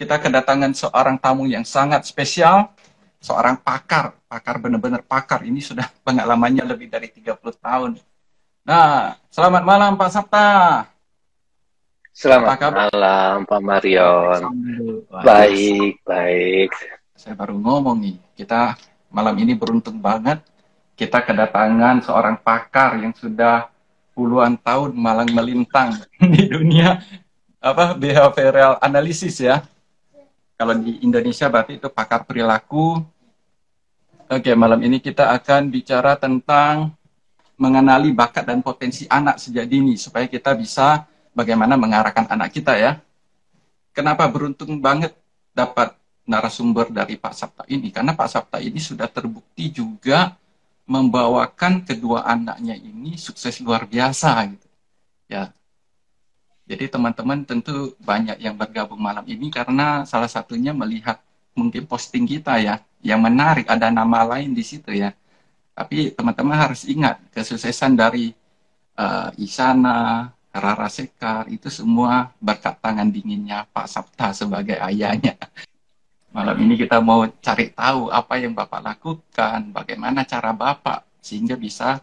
kita kedatangan seorang tamu yang sangat spesial, seorang pakar, pakar benar-benar pakar. Ini sudah pengalamannya lebih dari 30 tahun. Nah, selamat malam Pak Sabta. Selamat malam Pak Marion. Baik, baik. Saya baru ngomong nih, kita malam ini beruntung banget. Kita kedatangan seorang pakar yang sudah puluhan tahun malang melintang di dunia apa behavioral analisis ya kalau di Indonesia berarti itu pakar perilaku. Oke, malam ini kita akan bicara tentang mengenali bakat dan potensi anak sejak dini supaya kita bisa bagaimana mengarahkan anak kita ya. Kenapa beruntung banget dapat narasumber dari Pak Sabta ini? Karena Pak Sabta ini sudah terbukti juga membawakan kedua anaknya ini sukses luar biasa gitu. Ya, jadi teman-teman tentu banyak yang bergabung malam ini karena salah satunya melihat mungkin posting kita ya, yang menarik ada nama lain di situ ya. Tapi teman-teman harus ingat kesuksesan dari uh, Isana, Rara Sekar itu semua berkat tangan dinginnya Pak Sabta sebagai ayahnya. Malam ini kita mau cari tahu apa yang Bapak lakukan, bagaimana cara Bapak sehingga bisa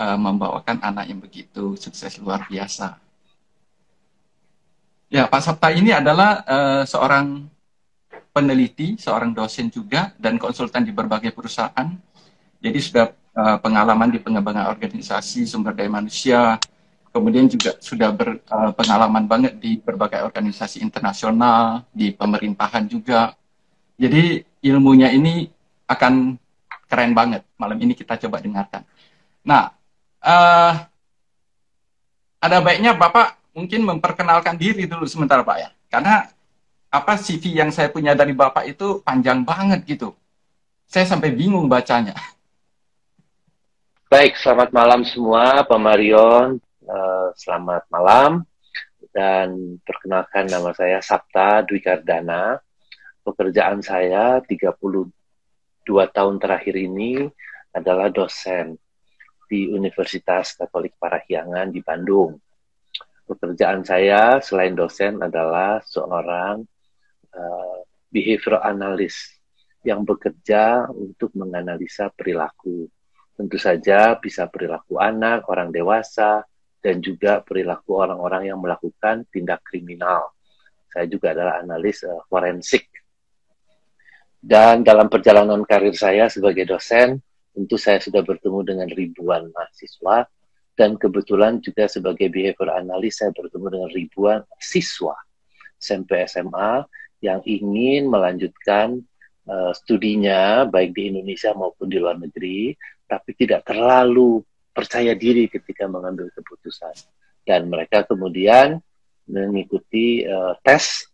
uh, membawakan anak yang begitu sukses luar biasa. Ya, Pak Sabta ini adalah uh, seorang peneliti, seorang dosen juga, dan konsultan di berbagai perusahaan. Jadi sudah uh, pengalaman di pengembangan organisasi sumber daya manusia, kemudian juga sudah berpengalaman uh, banget di berbagai organisasi internasional, di pemerintahan juga. Jadi ilmunya ini akan keren banget. Malam ini kita coba dengarkan. Nah, uh, ada baiknya Bapak mungkin memperkenalkan diri dulu sementara Pak ya. Karena apa CV yang saya punya dari Bapak itu panjang banget gitu. Saya sampai bingung bacanya. Baik, selamat malam semua Pak Marion. Uh, selamat malam. Dan perkenalkan nama saya Sabta Dwi Kardana. Pekerjaan saya 32 tahun terakhir ini adalah dosen di Universitas Katolik Parahyangan di Bandung pekerjaan saya selain dosen adalah seorang uh, behavioral analyst yang bekerja untuk menganalisa perilaku. Tentu saja bisa perilaku anak, orang dewasa, dan juga perilaku orang-orang yang melakukan tindak kriminal. Saya juga adalah analis uh, forensik. Dan dalam perjalanan karir saya sebagai dosen, tentu saya sudah bertemu dengan ribuan mahasiswa dan kebetulan juga sebagai behavior analis saya bertemu dengan ribuan siswa SMP SMA yang ingin melanjutkan uh, studinya baik di Indonesia maupun di luar negeri tapi tidak terlalu percaya diri ketika mengambil keputusan. Dan mereka kemudian mengikuti uh, tes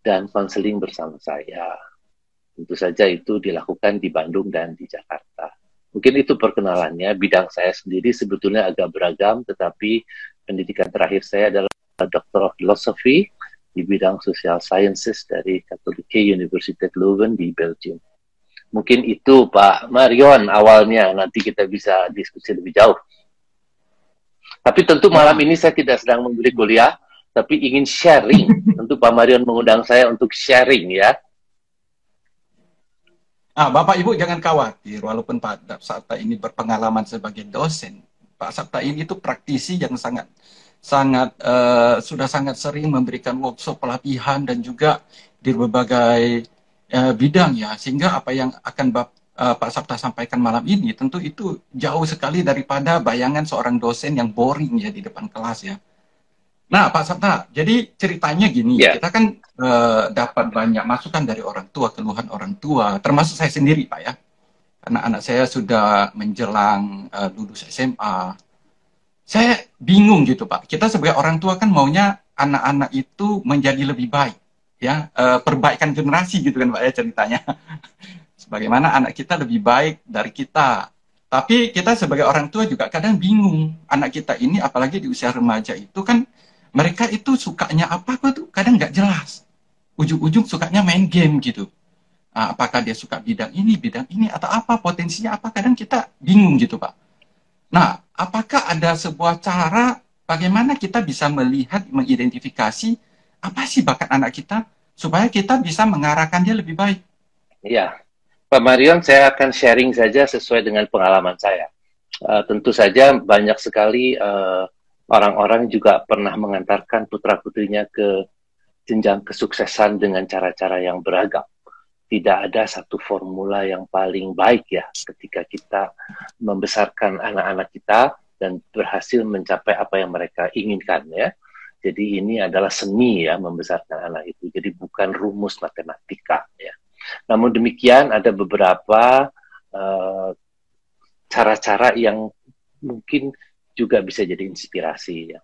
dan konseling bersama saya. Tentu saja itu dilakukan di Bandung dan di Jakarta Mungkin itu perkenalannya. Bidang saya sendiri sebetulnya agak beragam, tetapi pendidikan terakhir saya adalah Doctor of Philosophy di bidang Social Sciences dari Katholike University Leuven di Belgium. Mungkin itu Pak Marion awalnya, nanti kita bisa diskusi lebih jauh. Tapi tentu malam ini saya tidak sedang memberi kuliah, tapi ingin sharing. tentu Pak Marion mengundang saya untuk sharing ya Ah, Bapak Ibu jangan khawatir, walaupun Pak Sabta ini berpengalaman sebagai dosen, Pak Sabta ini itu praktisi yang sangat sangat uh, sudah sangat sering memberikan workshop pelatihan dan juga di berbagai uh, bidang ya, sehingga apa yang akan Bap, uh, Pak Sabta sampaikan malam ini tentu itu jauh sekali daripada bayangan seorang dosen yang boring ya di depan kelas ya. Nah, Pak Sabta, jadi ceritanya gini, yeah. kita kan uh, dapat banyak masukan dari orang tua, keluhan orang tua, termasuk saya sendiri, Pak ya. Karena anak saya sudah menjelang uh, lulus SMA. Saya bingung gitu, Pak. Kita sebagai orang tua kan maunya anak-anak itu menjadi lebih baik, ya, uh, perbaikan generasi gitu kan, Pak ya ceritanya. Sebagaimana anak kita lebih baik dari kita. Tapi kita sebagai orang tua juga kadang bingung. Anak kita ini, apalagi di usia remaja itu kan mereka itu sukanya apa kok tuh kadang nggak jelas. Ujung-ujung sukanya main game gitu. Nah, apakah dia suka bidang ini, bidang ini, atau apa potensinya apa? Kadang kita bingung gitu Pak. Nah, apakah ada sebuah cara bagaimana kita bisa melihat, mengidentifikasi apa sih bakat anak kita? supaya kita bisa mengarahkan dia lebih baik. Iya, Pak Marion, saya akan sharing saja sesuai dengan pengalaman saya. Uh, tentu saja banyak sekali eh, orang-orang juga pernah mengantarkan putra putrinya ke jenjang kesuksesan dengan cara-cara yang beragam. Tidak ada satu formula yang paling baik ya ketika kita membesarkan anak-anak kita dan berhasil mencapai apa yang mereka inginkan ya. Jadi ini adalah seni ya membesarkan anak itu. Jadi bukan rumus matematika ya. Namun demikian ada beberapa eh, cara-cara yang mungkin juga bisa jadi inspirasi ya.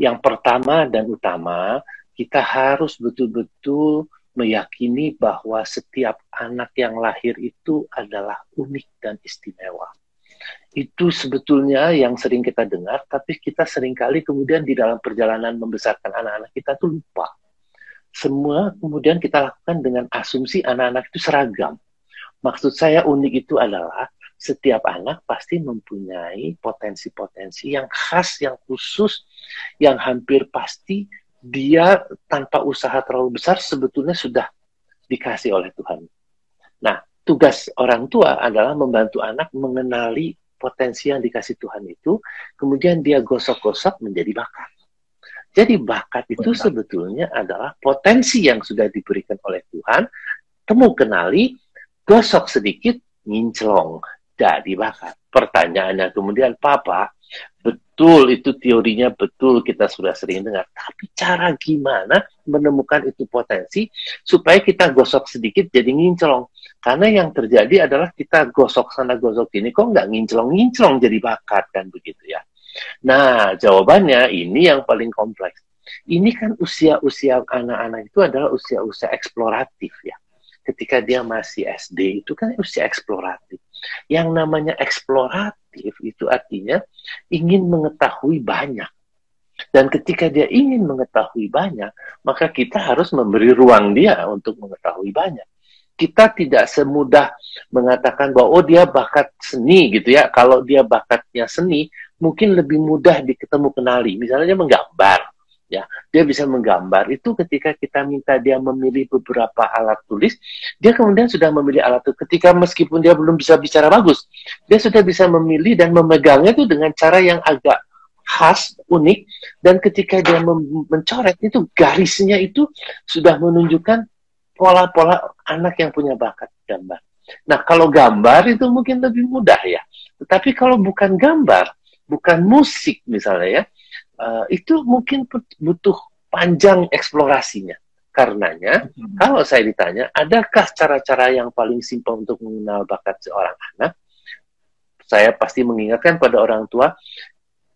Yang pertama dan utama kita harus betul-betul meyakini bahwa setiap anak yang lahir itu adalah unik dan istimewa itu sebetulnya yang sering kita dengar, tapi kita sering kali kemudian di dalam perjalanan membesarkan anak-anak kita tuh lupa. Semua kemudian kita lakukan dengan asumsi anak-anak itu seragam. Maksud saya unik itu adalah setiap anak pasti mempunyai potensi-potensi yang khas, yang khusus, yang hampir pasti dia tanpa usaha terlalu besar sebetulnya sudah dikasih oleh Tuhan. Nah, tugas orang tua adalah membantu anak mengenali potensi yang dikasih Tuhan itu, kemudian dia gosok-gosok menjadi bakat. Jadi bakat itu Benar. sebetulnya adalah potensi yang sudah diberikan oleh Tuhan, temu kenali, gosok sedikit, nginclong, jadi bakat. Pertanyaannya kemudian, Papa, betul itu teorinya betul kita sudah sering dengar, tapi cara gimana menemukan itu potensi supaya kita gosok sedikit jadi nginclong? Karena yang terjadi adalah kita gosok sana gosok ini kok nggak nginclong-nginclong jadi bakat kan begitu ya. Nah jawabannya ini yang paling kompleks. Ini kan usia-usia anak-anak itu adalah usia-usia eksploratif ya. Ketika dia masih SD itu kan usia eksploratif. Yang namanya eksploratif itu artinya ingin mengetahui banyak. Dan ketika dia ingin mengetahui banyak, maka kita harus memberi ruang dia untuk mengetahui banyak kita tidak semudah mengatakan bahwa oh dia bakat seni gitu ya. Kalau dia bakatnya seni, mungkin lebih mudah diketemu kenali. Misalnya menggambar, ya dia bisa menggambar. Itu ketika kita minta dia memilih beberapa alat tulis, dia kemudian sudah memilih alat tulis. Ketika meskipun dia belum bisa bicara bagus, dia sudah bisa memilih dan memegangnya itu dengan cara yang agak khas, unik, dan ketika dia mencoret itu garisnya itu sudah menunjukkan pola-pola anak yang punya bakat gambar. Nah, kalau gambar itu mungkin lebih mudah ya. Tetapi kalau bukan gambar, bukan musik misalnya ya, uh, itu mungkin butuh panjang eksplorasinya. Karenanya, hmm. kalau saya ditanya, adakah cara-cara yang paling simpel untuk mengenal bakat seorang anak? Saya pasti mengingatkan pada orang tua,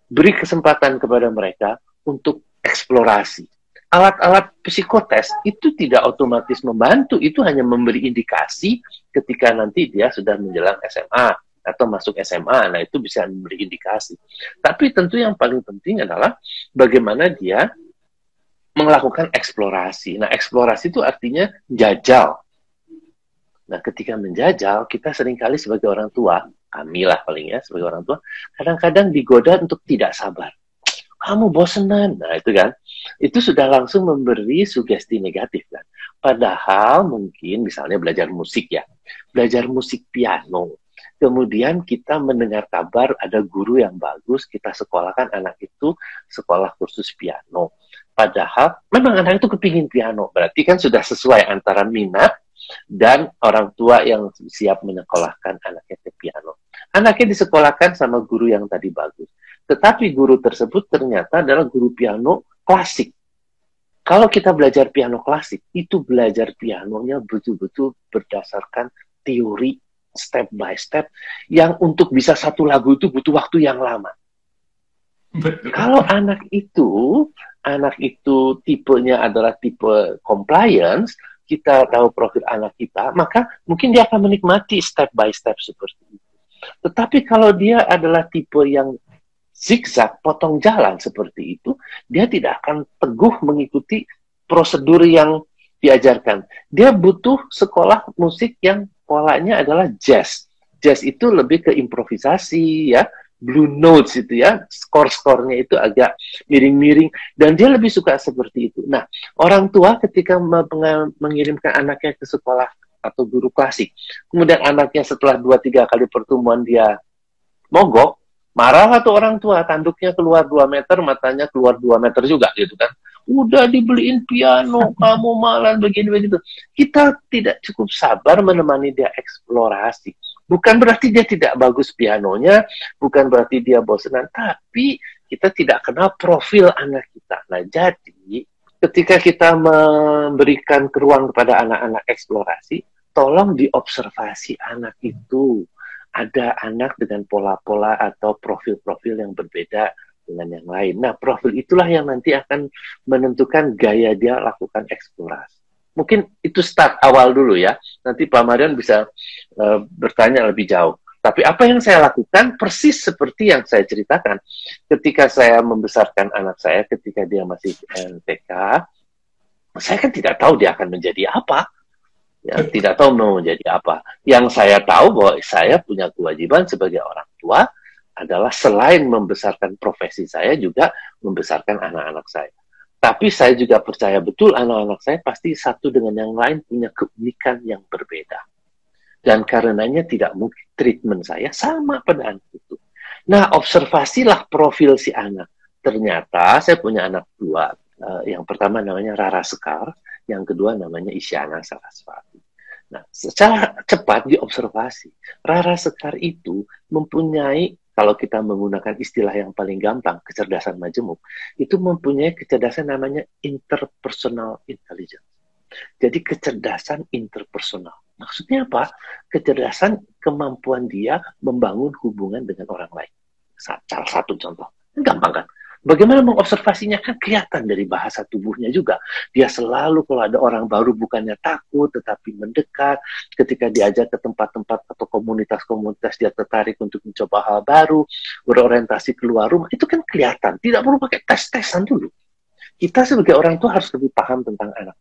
beri kesempatan kepada mereka untuk eksplorasi alat-alat psikotes itu tidak otomatis membantu, itu hanya memberi indikasi ketika nanti dia sudah menjelang SMA atau masuk SMA. Nah, itu bisa memberi indikasi. Tapi tentu yang paling penting adalah bagaimana dia melakukan eksplorasi. Nah, eksplorasi itu artinya jajal. Nah, ketika menjajal, kita sering kali sebagai orang tua, kami lah paling ya, sebagai orang tua, kadang-kadang digoda untuk tidak sabar kamu bosenan. Nah, itu kan. Itu sudah langsung memberi sugesti negatif kan. Padahal mungkin misalnya belajar musik ya. Belajar musik piano. Kemudian kita mendengar kabar ada guru yang bagus, kita sekolahkan anak itu sekolah kursus piano. Padahal memang anak itu kepingin piano. Berarti kan sudah sesuai antara minat dan orang tua yang siap menyekolahkan anaknya ke piano. Anaknya disekolahkan sama guru yang tadi bagus. Tetapi guru tersebut ternyata adalah guru piano klasik. Kalau kita belajar piano klasik, itu belajar pianonya betul-betul berdasarkan teori step by step yang untuk bisa satu lagu itu butuh waktu yang lama. Betul. Kalau anak itu, anak itu tipenya adalah tipe compliance, kita tahu profil anak kita, maka mungkin dia akan menikmati step by step seperti itu. Tetapi kalau dia adalah tipe yang zigzag, potong jalan seperti itu, dia tidak akan teguh mengikuti prosedur yang diajarkan. Dia butuh sekolah musik yang polanya adalah jazz. Jazz itu lebih ke improvisasi ya, blue notes itu ya, skor-skornya itu agak miring-miring dan dia lebih suka seperti itu. Nah, orang tua ketika mengirimkan anaknya ke sekolah atau guru klasik, kemudian anaknya setelah dua tiga kali pertemuan dia mogok, marah atau orang tua, tanduknya keluar 2 meter, matanya keluar 2 meter juga gitu kan. Udah dibeliin piano, kamu malah begini begitu. Kita tidak cukup sabar menemani dia eksplorasi Bukan berarti dia tidak bagus pianonya, bukan berarti dia bosenan, tapi kita tidak kenal profil anak kita. Nah, jadi ketika kita memberikan ruang kepada anak-anak eksplorasi, tolong diobservasi anak itu. Ada anak dengan pola-pola atau profil-profil yang berbeda dengan yang lain. Nah, profil itulah yang nanti akan menentukan gaya dia lakukan eksplorasi. Mungkin itu start awal dulu ya. Nanti Pak Marian bisa uh, bertanya lebih jauh. Tapi apa yang saya lakukan persis seperti yang saya ceritakan. Ketika saya membesarkan anak saya ketika dia masih TK, saya kan tidak tahu dia akan menjadi apa. Ya, tidak tahu mau menjadi apa. Yang saya tahu bahwa saya punya kewajiban sebagai orang tua adalah selain membesarkan profesi saya juga membesarkan anak-anak saya. Tapi saya juga percaya betul anak-anak saya pasti satu dengan yang lain punya keunikan yang berbeda. Dan karenanya tidak mungkin treatment saya sama pada anak itu. Nah, observasilah profil si anak. Ternyata saya punya anak dua. Uh, yang pertama namanya Rara Sekar, yang kedua namanya Isyana Saraswati. Nah, secara cepat diobservasi, Rara Sekar itu mempunyai kalau kita menggunakan istilah yang paling gampang, kecerdasan majemuk, itu mempunyai kecerdasan namanya interpersonal intelligence. Jadi kecerdasan interpersonal. Maksudnya apa? Kecerdasan kemampuan dia membangun hubungan dengan orang lain. Salah satu contoh. Gampang kan? Bagaimana mengobservasinya kan kelihatan dari bahasa tubuhnya juga. Dia selalu kalau ada orang baru bukannya takut tetapi mendekat. Ketika diajak ke tempat-tempat atau komunitas-komunitas dia tertarik untuk mencoba hal baru, berorientasi keluar rumah. Itu kan kelihatan. Tidak perlu pakai tes-tesan dulu. Kita sebagai orang tua harus lebih paham tentang anak.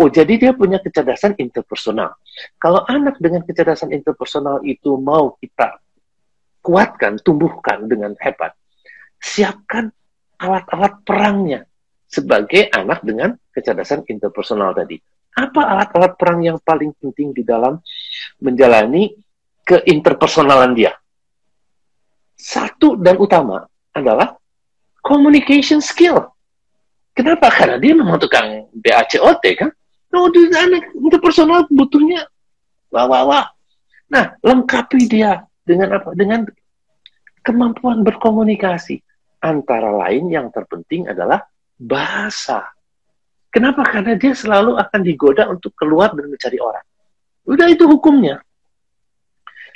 Oh, jadi dia punya kecerdasan interpersonal. Kalau anak dengan kecerdasan interpersonal itu mau kita kuatkan, tumbuhkan dengan hebat, siapkan alat-alat perangnya sebagai anak dengan kecerdasan interpersonal tadi. Apa alat-alat perang yang paling penting di dalam menjalani keinterpersonalan dia? Satu dan utama adalah communication skill. Kenapa? Karena dia memang tukang BACOT kan? No, di anak interpersonal butuhnya wah wah wah. Nah, lengkapi dia dengan apa? Dengan kemampuan berkomunikasi. Antara lain yang terpenting adalah bahasa. Kenapa? Karena dia selalu akan digoda untuk keluar dan mencari orang. Udah itu hukumnya.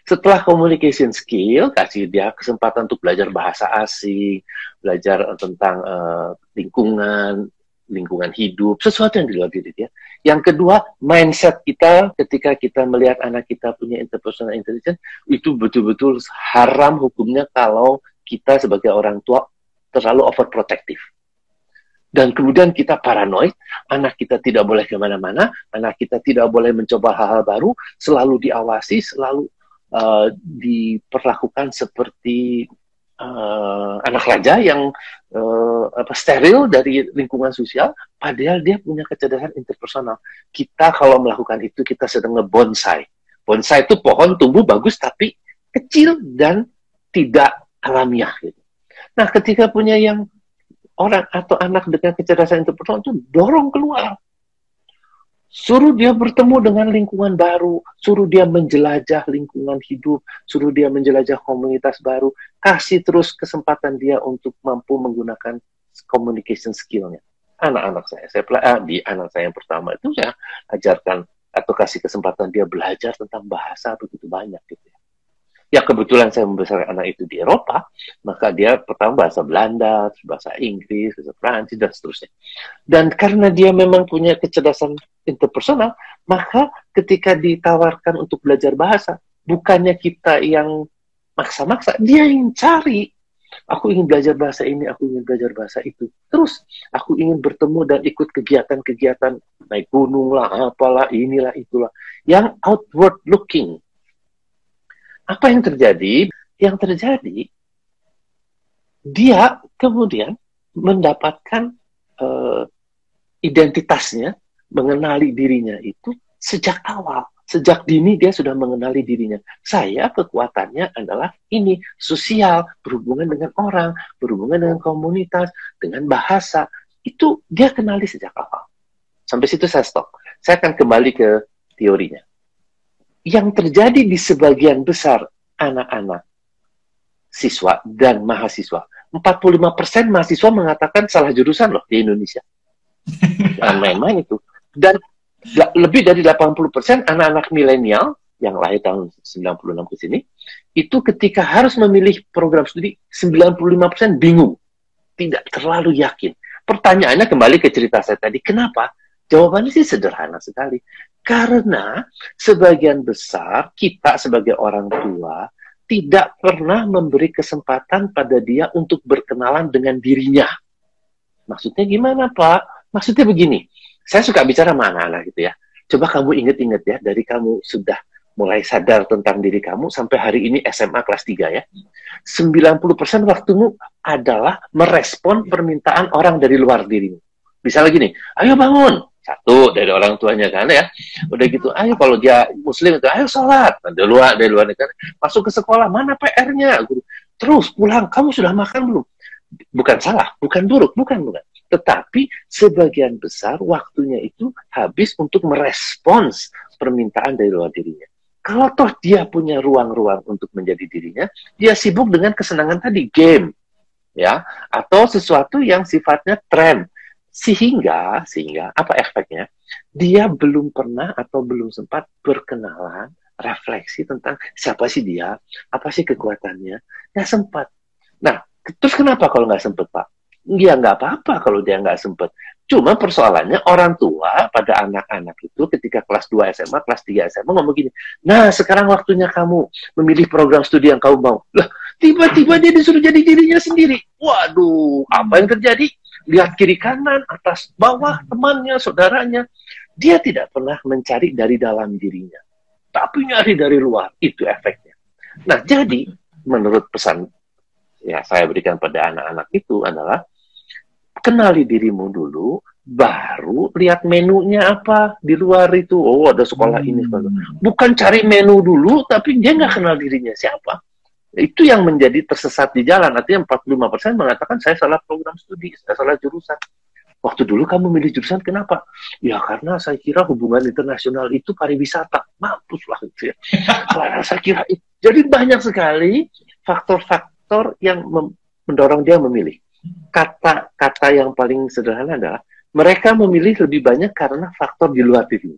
Setelah communication skill, kasih dia kesempatan untuk belajar bahasa asing, belajar tentang uh, lingkungan, lingkungan hidup, sesuatu yang di luar diri dia. Yang kedua, mindset kita ketika kita melihat anak kita punya interpersonal intelligence, itu betul-betul haram hukumnya kalau kita sebagai orang tua terlalu overprotective. Dan kemudian kita paranoid, anak kita tidak boleh ke mana-mana, anak kita tidak boleh mencoba hal-hal baru, selalu diawasi, selalu uh, diperlakukan seperti uh, anak raja yang uh, apa, steril dari lingkungan sosial, padahal dia punya kecerdasan interpersonal. Kita kalau melakukan itu, kita sedang ngebonsai. Bonsai itu pohon tumbuh bagus, tapi kecil dan tidak alamiah. Gitu. Nah, ketika punya yang orang atau anak dengan kecerdasan interpersonal itu dorong keluar. Suruh dia bertemu dengan lingkungan baru, suruh dia menjelajah lingkungan hidup, suruh dia menjelajah komunitas baru, kasih terus kesempatan dia untuk mampu menggunakan communication skillnya. Anak-anak saya, saya ah, di anak saya yang pertama itu saya ajarkan atau kasih kesempatan dia belajar tentang bahasa begitu banyak gitu ya kebetulan saya membesarkan anak itu di Eropa, maka dia pertama bahasa Belanda, bahasa Inggris, bahasa Prancis, dan seterusnya. Dan karena dia memang punya kecerdasan interpersonal, maka ketika ditawarkan untuk belajar bahasa, bukannya kita yang maksa-maksa, dia yang cari. Aku ingin belajar bahasa ini, aku ingin belajar bahasa itu. Terus, aku ingin bertemu dan ikut kegiatan-kegiatan naik gunung lah, apalah, inilah, itulah. Yang outward looking, apa yang terjadi? Yang terjadi dia kemudian mendapatkan uh, identitasnya, mengenali dirinya itu sejak awal. Sejak dini dia sudah mengenali dirinya. Saya kekuatannya adalah ini, sosial, berhubungan dengan orang, berhubungan dengan komunitas, dengan bahasa. Itu dia kenali sejak awal. Sampai situ saya stop. Saya akan kembali ke teorinya. Yang terjadi di sebagian besar anak-anak siswa dan mahasiswa. 45% mahasiswa mengatakan salah jurusan loh di Indonesia. Jangan main-main itu. Dan lebih dari 80% anak-anak milenial yang lahir tahun 96 ke sini, itu ketika harus memilih program studi, 95% bingung. Tidak terlalu yakin. Pertanyaannya kembali ke cerita saya tadi, kenapa? Jawabannya sih sederhana sekali. Karena sebagian besar kita sebagai orang tua tidak pernah memberi kesempatan pada dia untuk berkenalan dengan dirinya. Maksudnya gimana, Pak? Maksudnya begini, saya suka bicara sama anak-anak gitu ya. Coba kamu inget-inget ya, dari kamu sudah mulai sadar tentang diri kamu sampai hari ini SMA kelas 3 ya. 90% waktumu adalah merespon permintaan orang dari luar dirimu. Misalnya gini, ayo bangun. Satu, dari orang tuanya kan ya. Udah gitu, ayo kalau dia muslim itu, ayo sholat. Nah, dari luar, dari luar negara. Masuk ke sekolah, mana PR-nya? Terus pulang, kamu sudah makan belum? Bukan salah, bukan buruk, bukan, bukan tetapi sebagian besar waktunya itu habis untuk merespons permintaan dari luar dirinya. Kalau toh dia punya ruang-ruang untuk menjadi dirinya, dia sibuk dengan kesenangan tadi, game, ya, atau sesuatu yang sifatnya tren, sehingga sehingga apa efeknya? Dia belum pernah atau belum sempat berkenalan, refleksi tentang siapa sih dia, apa sih kekuatannya, nggak sempat. Nah, terus kenapa kalau nggak sempat, Pak? ya nggak apa-apa kalau dia nggak sempet. Cuma persoalannya orang tua pada anak-anak itu ketika kelas 2 SMA, kelas 3 SMA ngomong gini, nah sekarang waktunya kamu memilih program studi yang kamu mau. Lah, tiba-tiba dia disuruh jadi dirinya sendiri. Waduh, apa yang terjadi? Lihat kiri kanan, atas bawah, temannya, saudaranya. Dia tidak pernah mencari dari dalam dirinya. Tapi nyari dari luar, itu efeknya. Nah, jadi menurut pesan ya saya berikan pada anak-anak itu adalah kenali dirimu dulu, baru lihat menunya apa di luar itu. Oh, ada sekolah hmm. ini. Sekolah. Bukan cari menu dulu, tapi dia nggak kenal dirinya siapa. Itu yang menjadi tersesat di jalan. Artinya 45% mengatakan saya salah program studi, saya salah jurusan. Waktu dulu kamu milih jurusan kenapa? Ya karena saya kira hubungan internasional itu pariwisata. Mampus lah gitu ya. karena saya kira itu. Jadi banyak sekali faktor-faktor yang mendorong dia memilih kata-kata yang paling sederhana adalah mereka memilih lebih banyak karena faktor di luar diri,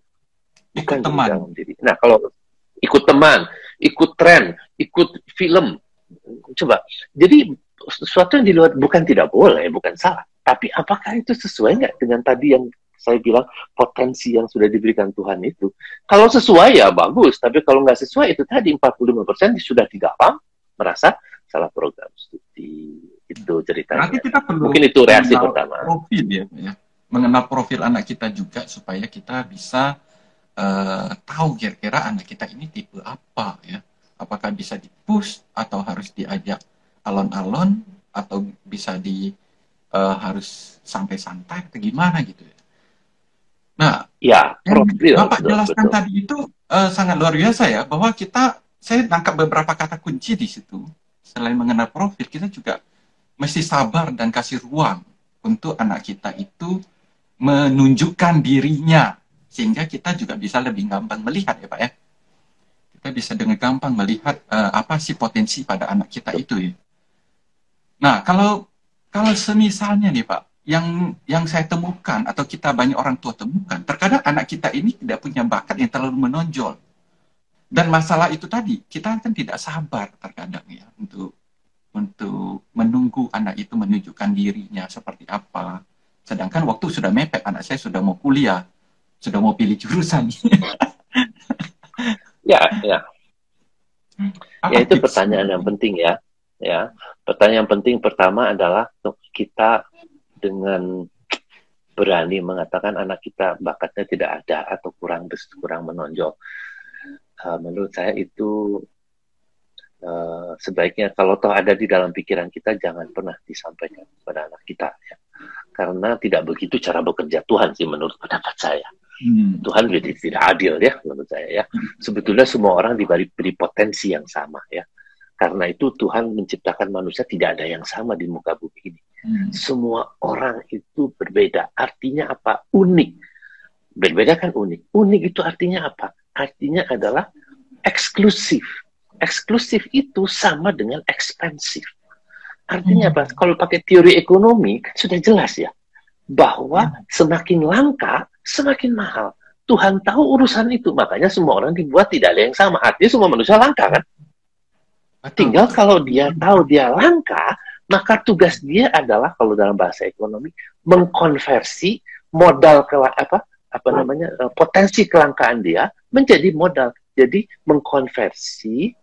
bukan ikut teman. di dalam diri. Nah, kalau ikut teman, ikut tren, ikut film, coba. Jadi sesuatu yang di luar bukan tidak boleh, bukan salah. Tapi apakah itu sesuai nggak dengan tadi yang saya bilang potensi yang sudah diberikan Tuhan itu? Kalau sesuai ya bagus, tapi kalau nggak sesuai itu tadi 45% sudah digampang merasa salah program studi itu ceritanya. Nanti kita perlu mungkin itu reaksi pertama. Profil ya, ya, mengenal profil anak kita juga supaya kita bisa uh, tahu kira-kira anak kita ini tipe apa ya. Apakah bisa di push atau harus diajak alon-alon atau bisa di uh, harus santai-santai atau gimana gitu ya. Nah, ya, profil, Bapak betul, jelaskan betul. tadi itu uh, sangat luar biasa ya bahwa kita saya tangkap beberapa kata kunci di situ. Selain mengenal profil, kita juga mesti sabar dan kasih ruang untuk anak kita itu menunjukkan dirinya sehingga kita juga bisa lebih gampang melihat ya Pak ya. Kita bisa dengan gampang melihat uh, apa sih potensi pada anak kita itu ya. Nah, kalau kalau semisalnya nih Pak, yang yang saya temukan atau kita banyak orang tua temukan, terkadang anak kita ini tidak punya bakat yang terlalu menonjol. Dan masalah itu tadi, kita kan tidak sabar terkadang ya untuk untuk menunggu anak itu menunjukkan dirinya seperti apa. Sedangkan waktu sudah mepet, anak saya sudah mau kuliah, sudah mau pilih jurusan. ya, ya. Apa ya itu pertanyaan yang penting ya. Ya, pertanyaan penting pertama adalah kita dengan berani mengatakan anak kita bakatnya tidak ada atau kurang kurang menonjol. Uh, menurut saya itu uh, sebaiknya kalau toh ada di dalam pikiran kita jangan pernah disampaikan kepada anak kita ya. Karena tidak begitu cara bekerja Tuhan sih menurut pendapat saya. Hmm. Tuhan tidak, tidak adil ya menurut saya ya. Sebetulnya semua orang diberi, beri potensi yang sama ya. Karena itu Tuhan menciptakan manusia tidak ada yang sama di muka bumi ini. Hmm. Semua orang itu berbeda. Artinya apa? Unik. Berbeda kan unik. Unik itu artinya apa? Artinya adalah eksklusif. Eksklusif itu sama dengan ekspensif. Artinya hmm. apa? Kalau pakai teori ekonomi kan sudah jelas ya bahwa hmm. semakin langka semakin mahal. Tuhan tahu urusan itu, makanya semua orang dibuat tidak ada yang sama. Artinya semua manusia langka kan? Tinggal kalau dia tahu dia langka, maka tugas dia adalah kalau dalam bahasa ekonomi mengkonversi modal ke apa apa namanya eh, potensi kelangkaan dia menjadi modal. Jadi mengkonversi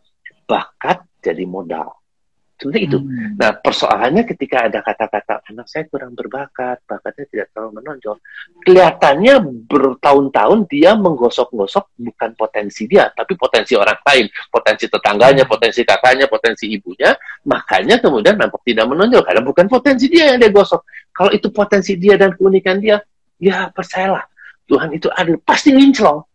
bakat jadi modal. Sebenarnya itu. Hmm. Nah, persoalannya ketika ada kata-kata anak saya kurang berbakat, bakatnya tidak terlalu menonjol. Kelihatannya bertahun-tahun dia menggosok-gosok bukan potensi dia, tapi potensi orang lain, potensi tetangganya, potensi kakaknya, potensi ibunya. Makanya kemudian nampak tidak menonjol karena bukan potensi dia yang dia gosok. Kalau itu potensi dia dan keunikan dia, ya percayalah Tuhan itu adil, pasti nginclong